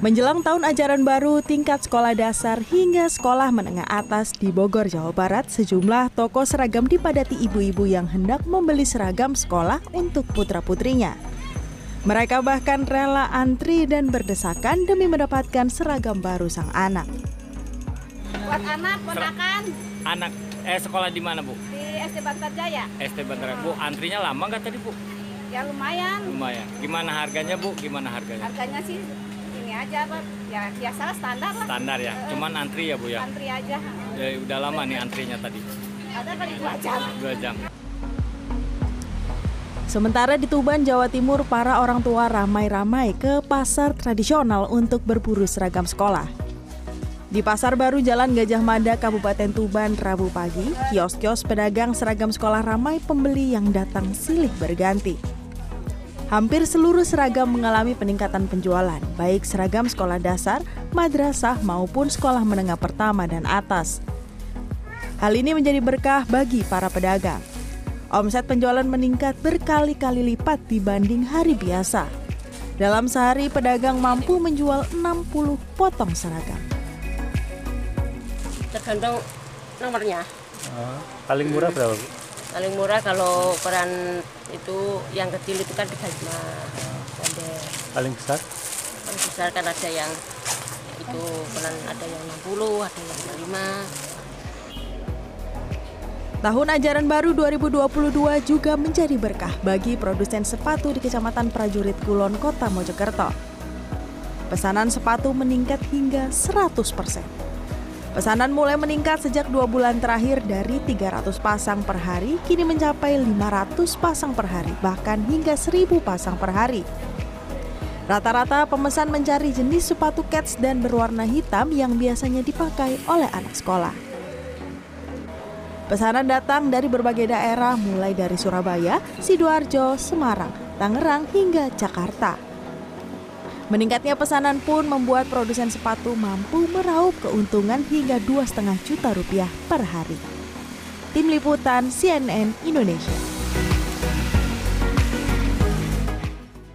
Menjelang tahun ajaran baru tingkat sekolah dasar hingga sekolah menengah atas di Bogor, Jawa Barat, sejumlah toko seragam dipadati ibu-ibu yang hendak membeli seragam sekolah untuk putra-putrinya. Mereka bahkan rela antri dan berdesakan demi mendapatkan seragam baru sang anak. Buat anak, ponakan Anak eh sekolah di mana bu? di SD Bantar Jaya. SD Bantar Bu. Antrinya lama nggak tadi bu? Ya lumayan. Lumayan. Gimana harganya bu? Gimana harganya? Harganya sih aja, Pak. Ya biasa standar lah. Standar ya. Cuman antri ya bu ya. Antri aja. Ya udah lama nih antrinya tadi. Ada kali dua jam. Dua jam. Sementara di Tuban, Jawa Timur, para orang tua ramai-ramai ke pasar tradisional untuk berburu seragam sekolah. Di Pasar Baru Jalan Gajah Mada, Kabupaten Tuban, Rabu pagi, kios-kios pedagang seragam sekolah ramai pembeli yang datang silih berganti. Hampir seluruh seragam mengalami peningkatan penjualan, baik seragam sekolah dasar, madrasah maupun sekolah menengah pertama dan atas. Hal ini menjadi berkah bagi para pedagang. Omset penjualan meningkat berkali-kali lipat dibanding hari biasa. Dalam sehari pedagang mampu menjual 60 potong seragam. tergantung nomornya paling murah berapa bu? Paling murah kalau ukuran itu yang kecil itu kan 35 pendek paling besar paling besar kan ada yang itu ukuran ada yang 60 ada yang 55 Tahun ajaran baru 2022 juga menjadi berkah bagi produsen sepatu di Kecamatan Prajurit Kulon, Kota Mojokerto. Pesanan sepatu meningkat hingga 100%. Pesanan mulai meningkat sejak dua bulan terakhir dari 300 pasang per hari, kini mencapai 500 pasang per hari, bahkan hingga 1000 pasang per hari. Rata-rata pemesan mencari jenis sepatu kets dan berwarna hitam yang biasanya dipakai oleh anak sekolah. Pesanan datang dari berbagai daerah mulai dari Surabaya, Sidoarjo, Semarang, Tangerang hingga Jakarta. Meningkatnya pesanan pun membuat produsen sepatu mampu meraup keuntungan hingga 2,5 juta rupiah per hari. Tim Liputan CNN Indonesia